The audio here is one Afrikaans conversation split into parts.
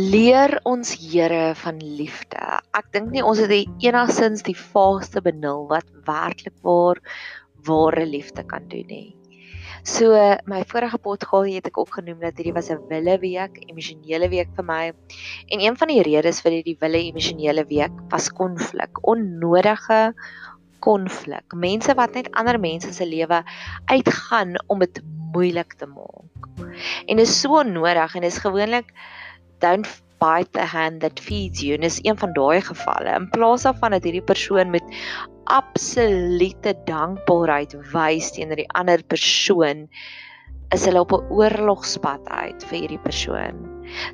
leer ons Here van liefde. Ek dink nie ons het enigstens die vaagste benul wat werklik waar ware liefde kan doen nie. So my vorige potgaal het ek ook genoem dat hierdie was 'n wille week, emosionele week vir my. En een van die redes vir hierdie wille emosionele week was konflik, onnodige konflik. Mense wat net ander mense se lewe uitgaan om dit moeilik te maak. En dit is so nodig en dit is gewoonlik don't bite the hand that feeds you en is een van daai gevalle in plaas daarvan dat hierdie persoon met absolute dankbaarheid wys teenoor die ander persoon is hulle op 'n oorlogspad uit vir hierdie persoon.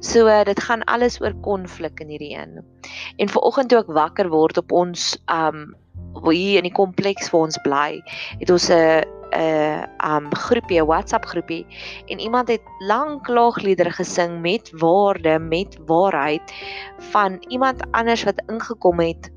So dit gaan alles oor konflik in hierdie een. En vanoggend toe ek wakker word op ons um hier in die kompleks waar ons bly, het ons 'n 'n um groepie, 'n WhatsApp groepie en iemand het lank klaagliedere gesing met woorde, met waarheid van iemand anders wat ingekom het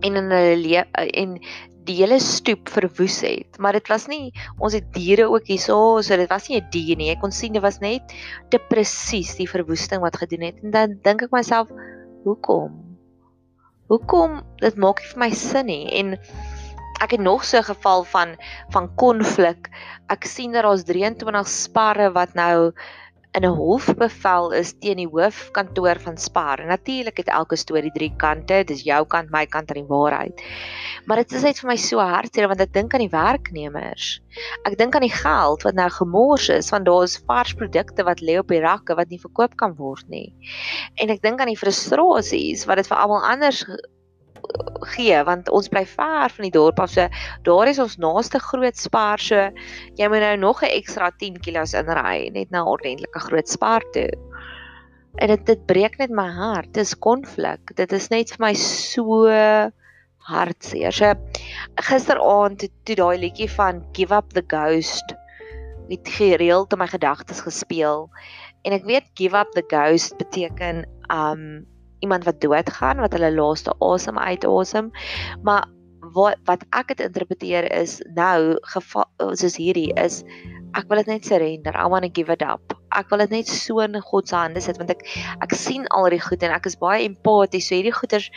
en in hulle en die hele stoep verwoes het. Maar dit was nie ons het diere ook hierso, so dit was nie 'n dier nie. Ek kon sien dit was net te presies die verwoesting wat gedoen het. En dan dink ek myself, hoekom? Hoekom? Dit maak nie vir my sin nie. En ek het nog so 'n geval van van konflik. Ek sien dat daar's 23 sparre wat nou in 'n hofbevel is teen die hoofkantoor van Spar. Natuurlik het elke storie drie kante. Dis jou kant, my kant en die waarheid. Maar dit is net vir my so hartseer want ek dink aan die werknemers. Ek dink aan die geld wat nou gemors is want daar is vars produkte wat lê op die rakke wat nie verkoop kan word nie. En ek dink aan die frustrasies wat dit vir almal anders gee want ons bly ver van die dorp af. So daar is ons naaste groot spaar. So jy moet nou nog 'n ekstra 10 kg inry net na 'n ordentlike groot spaar toe. En dit dit breek net my hart. Dis konflik. Dit is net vir my so hartseer. So gisteraand toe, toe daai liedjie van Give Up the Ghost het gereeld in my gedagtes gespeel. En ek weet Give Up the Ghost beteken um iemand wat doodgaan wat hulle laaste asem uitasem. Maar wat wat ek dit interpreteer is nou soos hierdie is ek wil dit net surrender. I want to give it up. Ek wil dit net so in God se hande sit want ek ek sien al die goed en ek is baie empaties. So hierdie goeters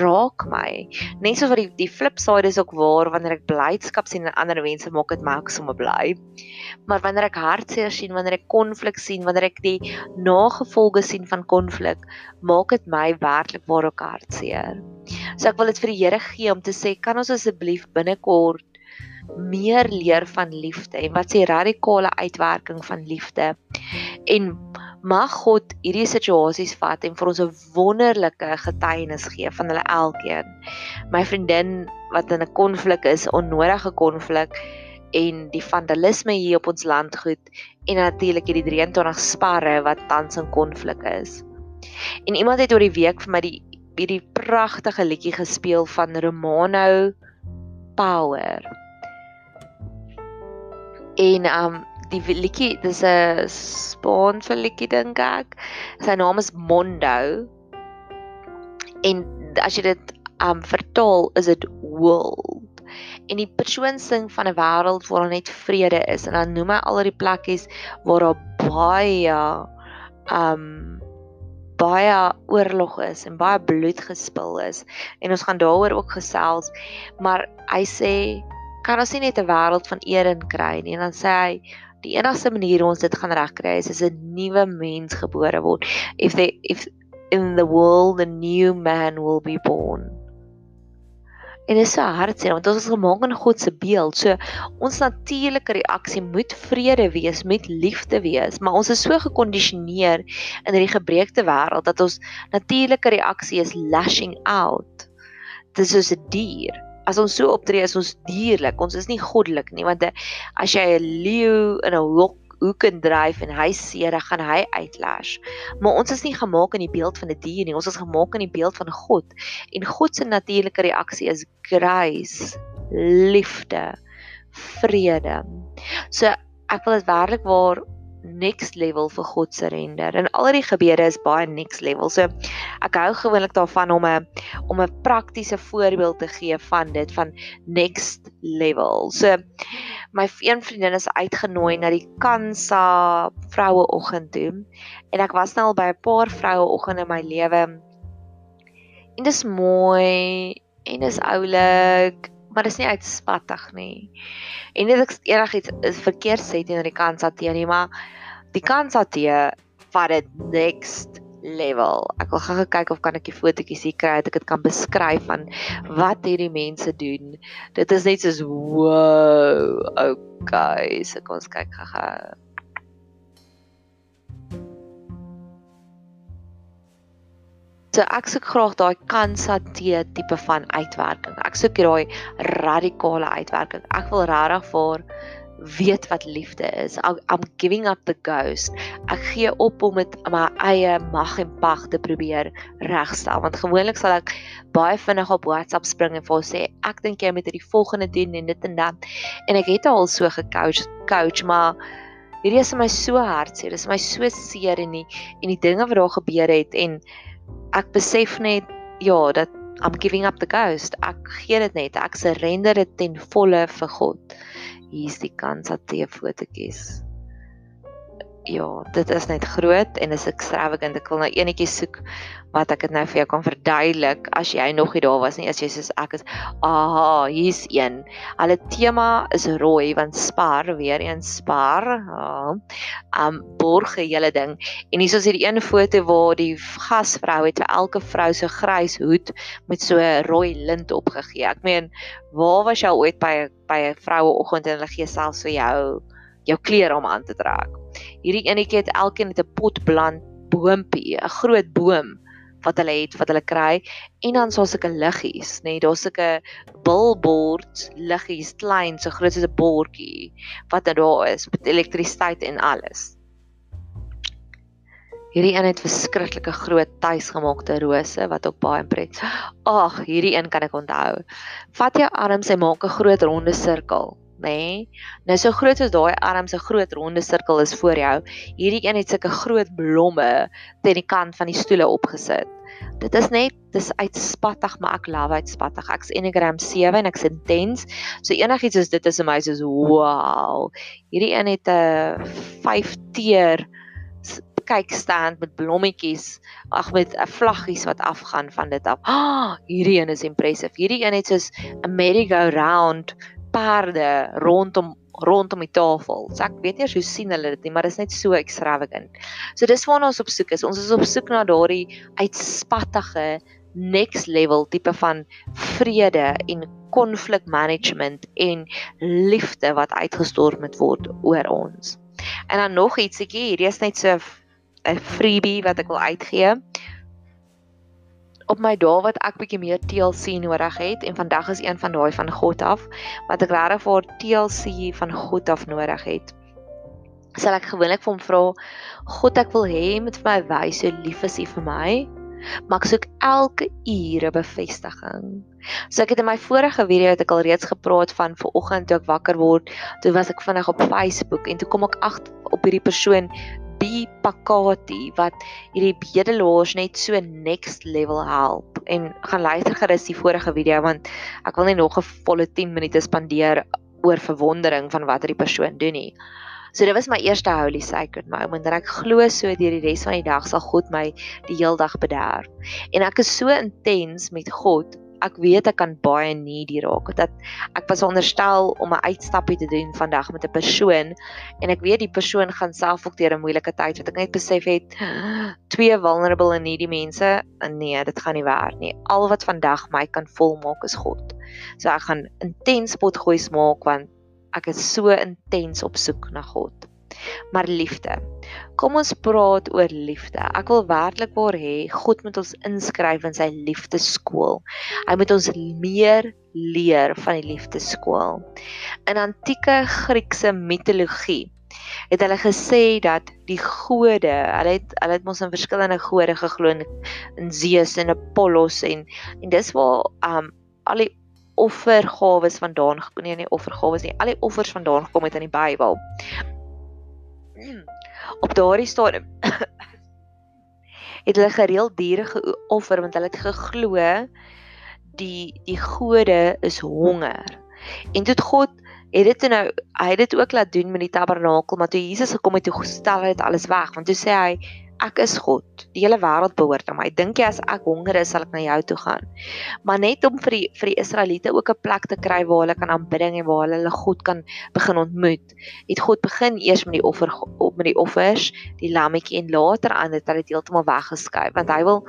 raak my. Net so wat die die flip side is ook waar wanneer ek blydskap sien in ander mense maak dit my ook sommer bly. Maar wanneer ek hartseer sien, wanneer ek konflik sien, wanneer ek die nagevolge sien van konflik, maak dit my werklik waar ook hartseer. So ek wil dit vir die Here gee om te sê, kan ons asseblief binnekort meer leer van liefde en wat sê radikale uitwerking van liefde. En mag God hierdie situasies vat en vir ons 'n wonderlike getuienis gee van hulle elkeen. My vriendin wat in 'n konflik is, onnodige konflik en die vandalisme hier op ons landgoed en natuurlik hierdie 23 sparre wat tans in konflik is. En iemand het oor die week vir my die hierdie pragtige liedjie gespeel van Romano Power. En um die liedjie, dis 'n Spaanse liedjie dink ek. Sy naam is Mondo. En as jy dit um vertaal, is dit world. En die persoon sing van 'n wêreld waar net vrede is en dan noem hy al die plekkies waar daar baie um baie oorlog is en baie bloed gespil is en ons gaan daaroor ook gesels maar hy sê kan ons nie net 'n wêreld van eer kry nie. En dan sê hy die enigste manier ons dit gaan regkry is as 'n nuwe mens gebore word. If they if in the world a new man will be born. En dit is so hartseer want ons is gemaak in God se beeld. So ons natuurlike reaksie moet vrede wees, met liefde wees, maar ons is so gekondisioneer in hierdie gebreekte wêreld dat ons natuurlike reaksie is lashing out. Dit is soos 'n dier as ons so optree is ons dierlik. Ons is nie goddelik nie want as jy 'n leeu in 'n hok hoek en dryf en hy seer, dan gaan hy uitlash. Maar ons is nie gemaak in die beeld van 'n die dier nie. Ons is gemaak in die beeld van God. En God se natuurlike reaksie is grace, liefde, vrede. So ek wil dit werklik waar next level vir God se render. En al die gebede is baie next level. So ek hou gewoonlik daarvan om 'n om 'n praktiese voorbeeld te gee van dit van next level. So my een vriendin is uitgenooi na die Kansa vroueoggend toe en ek was nou al by 'n paar vroueoggende in my lewe. En dis mooi en dis oulik, maar dis nie uitspattig nie. En dit ek enigiets verkeerd sê teenoor die Kansa tee nie, maar die Kansa tee vat dit next level. Ek wil gou kyk of kan ek die fotootjies hier kry dat ek dit kan beskryf van wat hierdie mense doen. Dit is net soos wow. Okay, so kom ons kyk gou-gou. So ek soek graag daai kansa tee tipe van uitwerking. Ek soek daai radikale uitwerking. Ek wil regtig vir weet wat liefde is. I'm giving up the ghost. Ek gee op om dit my eie mag en pag te probeer regstel want gewoonlik sal ek baie vinnig op WhatsApp spring en vir sê ek dink jy moet hierdie volgende doen en dit en dat. En ek het al so gecoach coach maar hierdie is my so hartseer. Dit is my so seer en die en die dinge wat daar gebeur het en ek besef net ja dat I'm giving up the ghost. Ek gee dit net. Ek surrender dit ten volle vir God hier's die kans dat jy 'n foto kies. Ja, dit is net groot en is extravagant. Ek wil nou enetjie soek wat ek dit nou vir jou kan verduidelik as jy nog nie daar was nie. As jy soos ek is, aha, hier's een. Hulle tema is rooi want Spar weer eens Spar. Ja. Um borg hele ding. En hier is hierdie een foto waar die gasvrou het vir elke vrou so grys hoed met so rooi lint opgegee. Ek meen, waar was jy ooit by by 'n vroue oggend en hulle gee selfs vir jou jou klere om aan te trek. Hierdie enetjie het elkeen met 'n potblant boompie, 'n groot boom wat hulle het wat hulle kry en dan so sulke liggies nê nee, daar's sulke billboards liggies klein so groot soos 'n bordjie wat er daar is met elektrisiteit en alles Hierdie een het verskriklike groot tuisgemaakte rose wat ook baie pret. Ag, hierdie een kan ek onthou. Vat jou arms en maak 'n groot ronde sirkel nê. Nee. Nou so groot as daai arm se groot ronde sirkel is voor jou. Hierdie een het sulke groot blomme teen die kant van die stoele opgesit. Dit is net dis uitspattig, maar ek love uitspattig. Ek's Enneagram 7 en ek's intens. So enigiets soos dit is my soos wow. Hierdie een het 'n 5 teer kykstand met blommetjies, ag met 'n vlaggies wat afgaan van dit af. Ah, hierdie een is impressive. Hierdie een het soos 'n merry-go-round perde rondom rondom die tafel. So ek weet nie hoe sien hulle dit nie, maar dit is net so extravagant. So dis waarna ons op soek is. Ons is op soek na daardie uitspattige next level tipe van vrede en konflik management en liefde wat uitgestort moet word oor ons. En dan nog ietsie, hierdie is net so 'n freebie wat ek wil uitgee op my dae wat ek bietjie meer TLC nodig het en vandag is een van daai van God af wat ek regtig vir TLC van God af nodig het. Sal ek gewoonlik vir hom vra, God, ek wil hê jy moet vir my wys hoe lief is U vir my. Maar ek soek elke ure bevestiging. So ek het in my vorige video het ek al reeds gepraat van ver oggend toe ek wakker word, toe was ek vinnig op Facebook en toe kom ek agter op hierdie persoon B Pakati wat hierdie bedelaars net so next level help en gaan luister gerus die vorige video want ek wil nie nog 'n volle 10 minute spandeer oor verwondering van wat hierdie persoon doen nie. So dit was my eerste holy sacred moment en ek glo so deur die res van die dag sal God my die heel dag bederf. En ek is so intens met God ek weet ek kan baie needy raak dat ek was onderstel om 'n uitstappie te doen vandag met 'n persoon en ek weet die persoon gaan self ook deur 'n moeilike tyd wat ek net besef het twee vulnerable en needy mense nee dit gaan nie werk nie. Al wat vandag my kan volmaak is God. So ek gaan intens potgoeie maak want ek is so intens op soek na God maar liefde. Kom ons praat oor liefde. Ek wil werklik waar hê God moet ons inskryf in sy liefdeskool. Hy moet ons meer leer van die liefdeskool. In antieke Griekse mitologie het hulle gesê dat die gode, hulle het hulle het mos in verskillende gode geglo in Zeus en Apollos en en dis waar um al die offergawes vandaan gekom nie, nie offergawes nie, al die offers vandaan gekom het in die Bybel. Op daardie stadium het hulle gereeld diere geoffer want hulle het geglo die die gode is honger. En toe God het dit nou hy het dit ook laat doen met die tabernakel, maar toe Jesus gekom het, toe gestel hy dit alles weg, want toe sê hy ek is God. Die hele wêreld behoort aan my. Dink jy as ek honger is, sal ek na jou toe gaan? Maar net om vir die vir die Israeliete ook 'n plek te kry waar hulle kan aanbidding en waar hulle God kan begin ontmoet. Het God begin eers met die offer op met die offers, die lammetjie en later aan dit het hy heeltemal weggeskuif want hy wil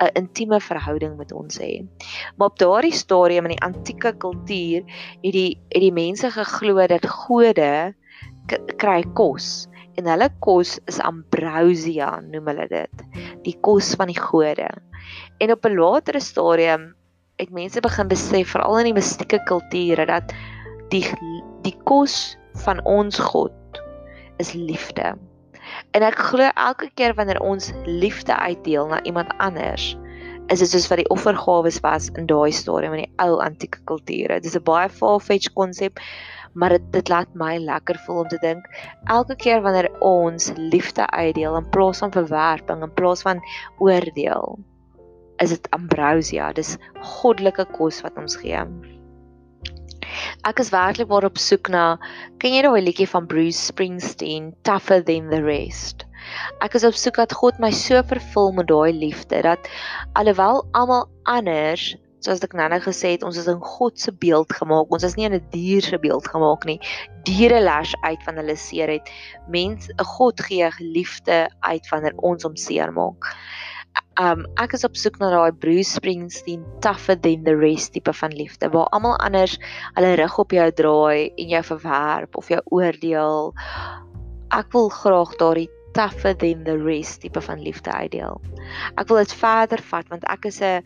'n intieme verhouding met ons hê. Maar op daardie stadium in die antieke kultuur het die het die mense geglo dat gode kry kos en hulle kos is ambrosia noem hulle dit. Die kos van die gode. En op 'n latere stadium het mense begin besef veral in die mistieke kulture dat die die kos van ons God is liefde. En ek glo elke keer wanneer ons liefde uitdeel na iemand anders is dit soos wat die offergawe was in daai stadium in die ou antieke kulture. Dis 'n baie far-fetched konsep maar dit dit laat my lekker voel om te dink elke keer wanneer ons liefde uitdeel in plaas van verwerping in plaas van oordeel is dit ambrosia. Dis goddelike kos wat ons gee. Ek is werklik waar op soek na ken jy daai liedjie van Bruce Springsteen Tougher Than the Rest? Ek is op soek dat God my so vervul met daai liefde dat alhoewel almal anders soos ek nou-nou gesê het, ons is in God se beeld gemaak. Ons is nie in 'n dier se beeld gemaak nie. Diere lash uit van hulle seer het. Mens, 'n God gee liefde uit wanneer ons hom seer maak. Um ek is op soek na daai Bruce Springsteen tougher than the rest tipe van liefde waar almal anders hulle rug op jou draai en jou verwerp of jou oordeel. Ek wil graag daardie tougher than the rest tipe van liefde uitdeel. Ek wil dit verder vat want ek is 'n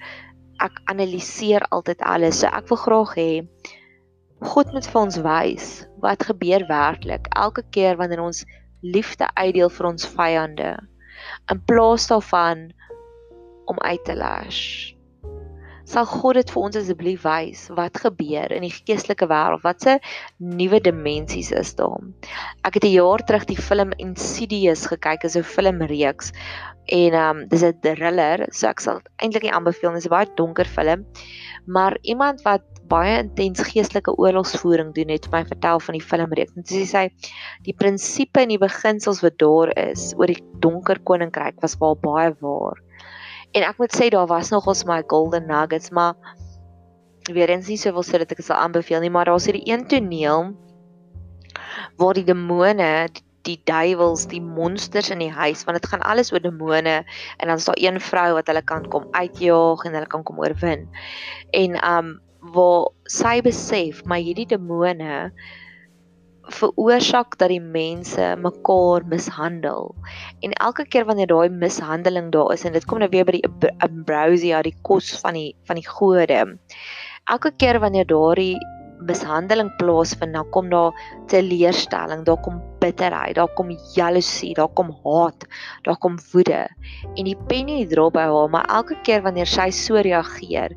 ek analiseer altyd alles. So ek wil graag hê God moet vir ons wys wat gebeur werklik elke keer wanneer ons liefde uitdeel vir ons vyande in plaas daarvan om uit te lash sal God dit vir ons asseblief wys wat gebeur in die geestelike wêreld watse nuwe dimensies is daar. Ek het 'n jaar terug die film Insidious gekyk, 'n filmreeks en ehm um, dis 'n thriller, so ek sal eintlik nie aanbeveel nie, dis 'n baie donker film. Maar iemand wat baie intens geestelike oorlogsvoering doen het my vertel van die filmreeks. En sy sê die prinsipe en die beginsels wat daar is oor die donker koninkryk was baie waar. En ek moet sê daar was nogals my golden nuggets, maar weer eens nie soveel sodat ek dit sal aanbeveel nie, maar daar's hierdie een toneel waar die demone die duiwels, die monsters in die huis, want dit gaan alles oor demone en dan is daar een vrou wat hulle kan kom uitjaag en hulle kan kom oorwin. En um waar sy besef maar hierdie demone veroorsaak dat die mense mekaar mishandel. En elke keer wanneer daai mishandeling daar is en dit kom nou weer by die ambrosia, die kos van die van die gode. Elke keer wanneer daardie mishandeling plaasvind, dan kom daar teleurstelling, daar kom bitterheid, daar kom jaloesie, daar kom haat, daar kom woede. En die penny drop by haar, maar elke keer wanneer sy so reageer,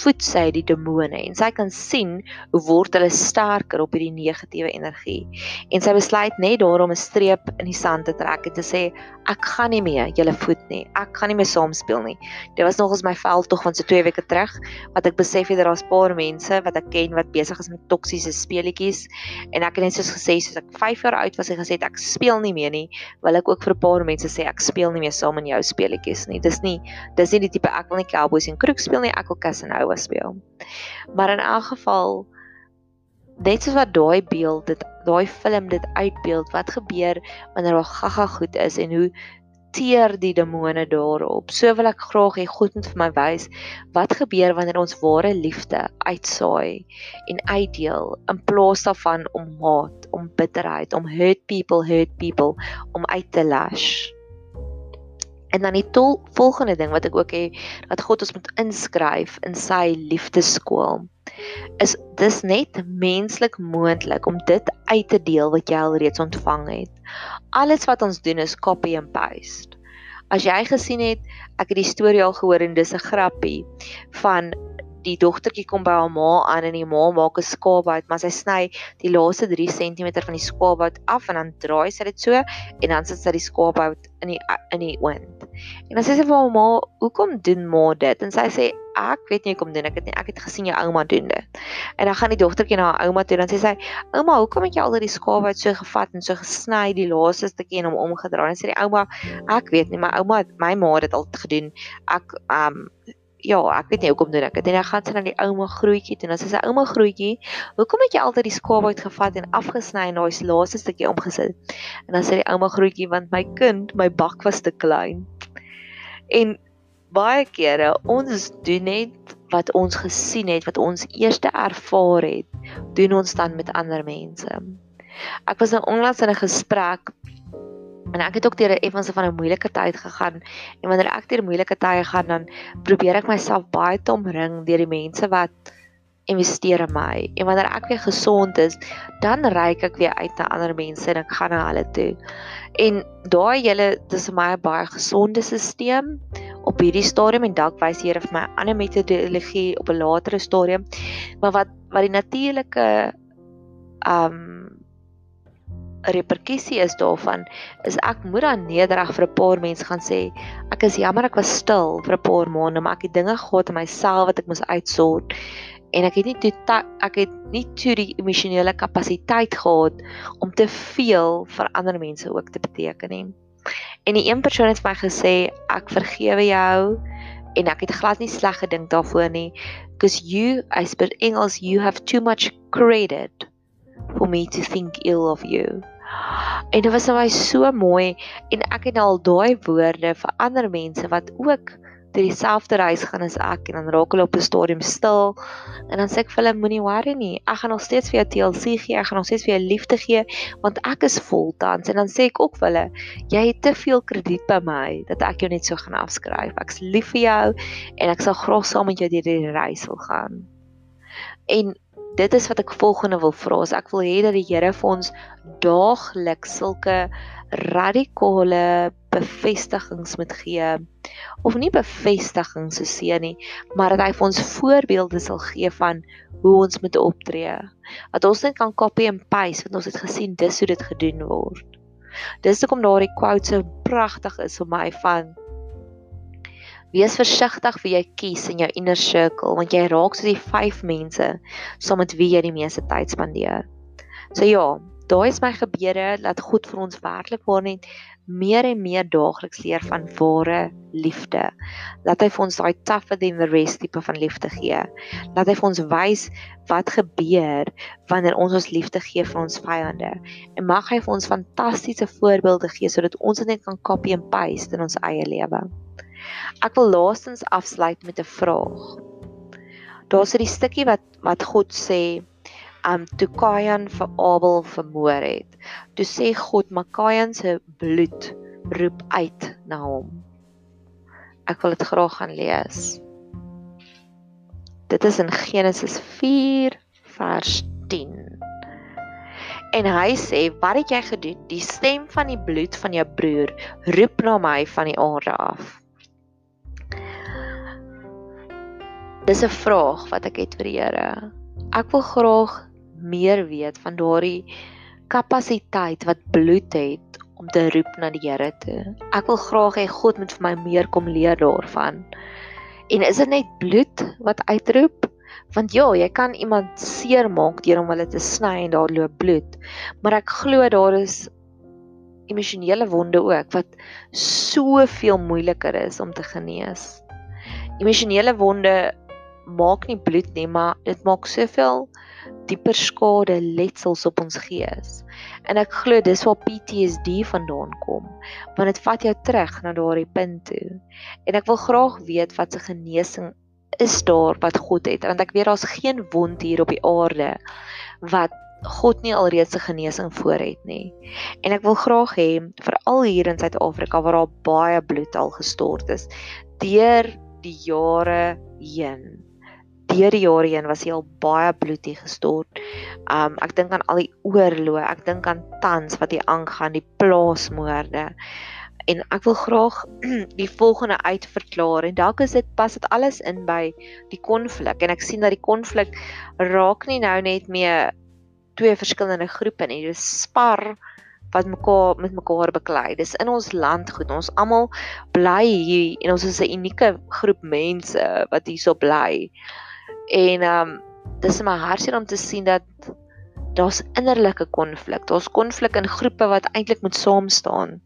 voed sy die demone en sy kan sien hoe word hulle sterker op hierdie negatiewe energie. En sy besluit net daarom 'n streep in die sand te trek en te sê ek gaan nie meer julle voed nie. Ek gaan nie meer saam speel nie. Dit was nogals my veldtog van so 2 weke terug wat ek besef het daar's paar mense wat ek ken wat besig is met toksiese speletjies en ek het net soos gesê soos ek 5 jaar oud was en gesê ek speel nie meer nie, wil ek ook vir 'n paar mense sê ek speel nie meer saam in jou speletjies nie. Dis nie dis nie die tipe ek wil nie cowboys en kroeg speel nie, ek wil Casanova speel. Maar in elk geval net soos wat daai beeld dit daai film dit uitbeeld wat gebeur wanneer daar gaga goed is en hoe teer die demone daarop. So wil ek graag hê God moet vir my wys wat gebeur wanneer ons ware liefde uitsaai en uitdeel in plaas daarvan om haat, om bitterheid, om hurt people, hurt people om uit te lash. En dan die tol, volgende ding wat ek ook hê dat God ons moet inskryf in sy liefdeskool is dis net menslik moontlik om dit uit te deel wat jy al reeds ontvang het. Alles wat ons doen is copy and paste. As jy gesien het, ek het die storie al gehoor en dis 'n grappie van die dogtertjie kom by haar ma aan en die ma maak 'n skaapbout, maar sy sny die laaste 3 cm van die skaapbout af en dan draai sy dit so en dan sit sy die skaapbout in die in die oond. En dan sê sy vir my ma, "Hoekom doen ma dit?" En sy sê, "Ek weet nie hoekom doen ek dit nie. Ek het gesien jou ouma doen dit." En dan gaan die dogtertjie na haar ouma toe en dan sê sy, "Ouma, hoekom het jy al die skaap uit so gevat en so gesny die laaste stukkie en hom omgedraai?" En sê die ouma, "Ek weet nie, my ouma, my ma het dit al gedoen. Ek um ja, ek weet nie hoekom doen ek dit. En dan gaan sy na die ouma grootjie toe en dan sê sy, "Ouma grootjie, hoekom het jy altyd die skaap uitgevat en afgesny en daai laaste stukkie omgesit?" En dan sê die ouma grootjie, "Want my kind, my bak was te klein." En baie kere ons doen net wat ons gesien het, wat ons eers ervaar het, doen ons dan met ander mense. Ek was nou onlangs in 'n gesprek en ek het ook deur 'n effense van 'n moeilike tyd gegaan en wanneer ek deur moeilike tye gaan dan probeer ek myself baie te omring deur die mense wat investeer in my. En wanneer ek weer gesond is dan reik ek weer uit na ander mense en ek gaan na hulle toe. En daai hele dis vir my 'n baie gesonde stelsel op hierdie stadium en dalk wys Here vir my ander metodologie op 'n latere stadium. Maar wat wat die natuurlike um reperkusie is daarvan is ek moet dan nederig vir 'n paar mense gaan sê ek is jammer ek was stil vir 'n paar maande maar ek het dinge gehad in myself wat ek moes uitsort en ek het nie toe ek het nie toe die emosionele kapasiteit gehad om te veel vir ander mense ook te beteken nie. En die een persoon het vir my gesê ek vergewe jou en ek het glad nie sleg gedink daarvoor nie because you I speak Engels you have too much credit for me to think ill of you. En dit was vir my so mooi en ek het al daai woorde vir ander mense wat ook deur dieselfde reis gaan as ek en dan raak hulle op 'n stadium stil en dan sê ek vir hulle moenie worry nie. Ek gaan nog steeds vir jou TLC gee, ek gaan nog steeds vir jou liefde gee want ek is vol tans en dan sê ek ook vir hulle jy het te veel krediet by my dat ek jou net so gaan afskryf. Ek's lief vir jou en ek sal graag saam met jou deur die reis wil gaan. En dit is wat ek volgende wil vra. Ek wil hê dat die Here vir ons daagliks sulke radikale bevestigings moet gee of nie bevestigings so seën nie, maar dat hy vir ons voorbeelde sal gee van hoe ons moet optree. Dat ons net kan copy and paste wat ons het gesien dis hoe dit gedoen word. Dis hoekom daardie quote so pragtig is vir my van Wees versigtig wie jy kies in jou inner circle want jy raak soos die vyf mense saam met wie jy die meeste tyd spandeer. So ja, daai is my gebede dat God vir ons werklik waar net meer en meer daagliks leer van ware liefde. Laat hy vir ons daai tougher than the rest tipe van liefde gee. Laat hy vir ons wys wat gebeur wanneer ons ons liefde gee vir ons vyande. En mag hy vir ons fantastiese voorbeelde gee sodat ons dit net kan copy and paste in ons eie lewe. Ek wil laastens afsluit met 'n vraag. Daar's 'n stukkie wat wat God sê, um toe Kain vir Abel vermoor het. Toe sê God, "Makayan se bloed roep uit na hom." Ek wil dit graag gaan lees. Dit is in Genesis 4 vers 10. En hy sê, "Wat het jy gedoen? Die stem van die bloed van jou broer roep na my van die aarde af." Dis 'n vraag wat ek het vir die Here. Ek wil graag meer weet van daardie kapasiteit wat bloed het om te roep na die Here toe. Ek wil graag hê God moet vir my meer kom leer daarvan. En is dit net bloed wat uitroep? Want ja, jy kan iemand seermaak deur om hulle te sny en daar loop bloed. Maar ek glo daar is emosionele wonde ook wat soveel moeiliker is om te genees. Emosionele wonde maak nie bloed nie, maar dit maak soveel dieper skade, letsels op ons gees. En ek glo dis waar PTSD vandaan kom, want dit vat jou terug na daardie punt toe. En ek wil graag weet wat se genesing is daar wat God het, want ek weet daar's geen wond hier op die aarde wat God nie alreeds 'n genesing voor het nie. En ek wil graag hê veral hier in Suid-Afrika waar daar baie bloed al gestort is deur die jare heen deur die jare heen was hy al baie bloed hier gestort. Um ek dink aan al die oorloë, ek dink aan tans wat hier aangaan, die plaasmoorde. En ek wil graag die volgende uitverklaar en dalk is dit pas dit alles in by die konflik en ek sien dat die konflik raak nie nou net meer twee verskillende groepe nie. Dis spar wat mekaar met mekaar beklei. Dis in ons land goed. Ons almal bly hier en ons is 'n unieke groep mense wat hierso bly. En ehm um, dis in my hartseer om te sien dat daar's innerlike konflik. Daar's konflik in groepe wat eintlik moet saam staan.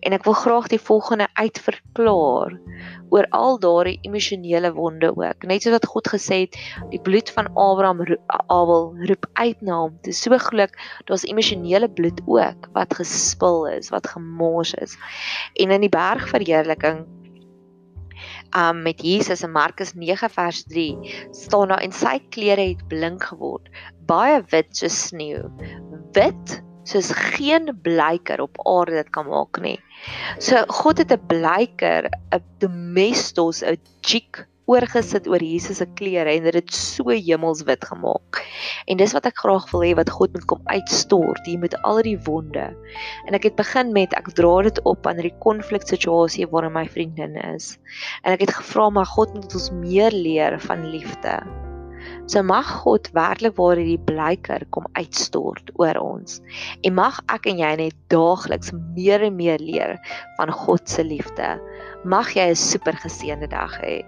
En ek wil graag die volgende uitverklaar oor al daardie emosionele wonde ook. Net soos wat God gesê het, die bloed van Abraham Abel roep uit na hom. Dis so geluk, daar's emosionele bloed ook wat gespil is, wat gemors is. En in die bergverheerliking um met Jesus in Markus 9 vers 3 staan daar en sy klere het blink geword baie wit soos sneeu wit soos geen blyker op aarde dit kan maak nie. So God het 'n blyker 'n domestos 'n chick oorgesit oor Jesus se klere en dit het so hemelswit gemaak. En dis wat ek graag wil hê wat God moet kom uitstort hier met al die wonde. En ek het begin met ek dra dit op aan die konfliksituasie waarin my vriendin is. En ek het gevra maar God moet ons meer leer van liefde. So mag God werklik waar hierdie blyker kom uitstort oor ons. En mag ek en jy net daagliks meer en meer leer van God se liefde. Mag jy 'n super geseënde dag hê.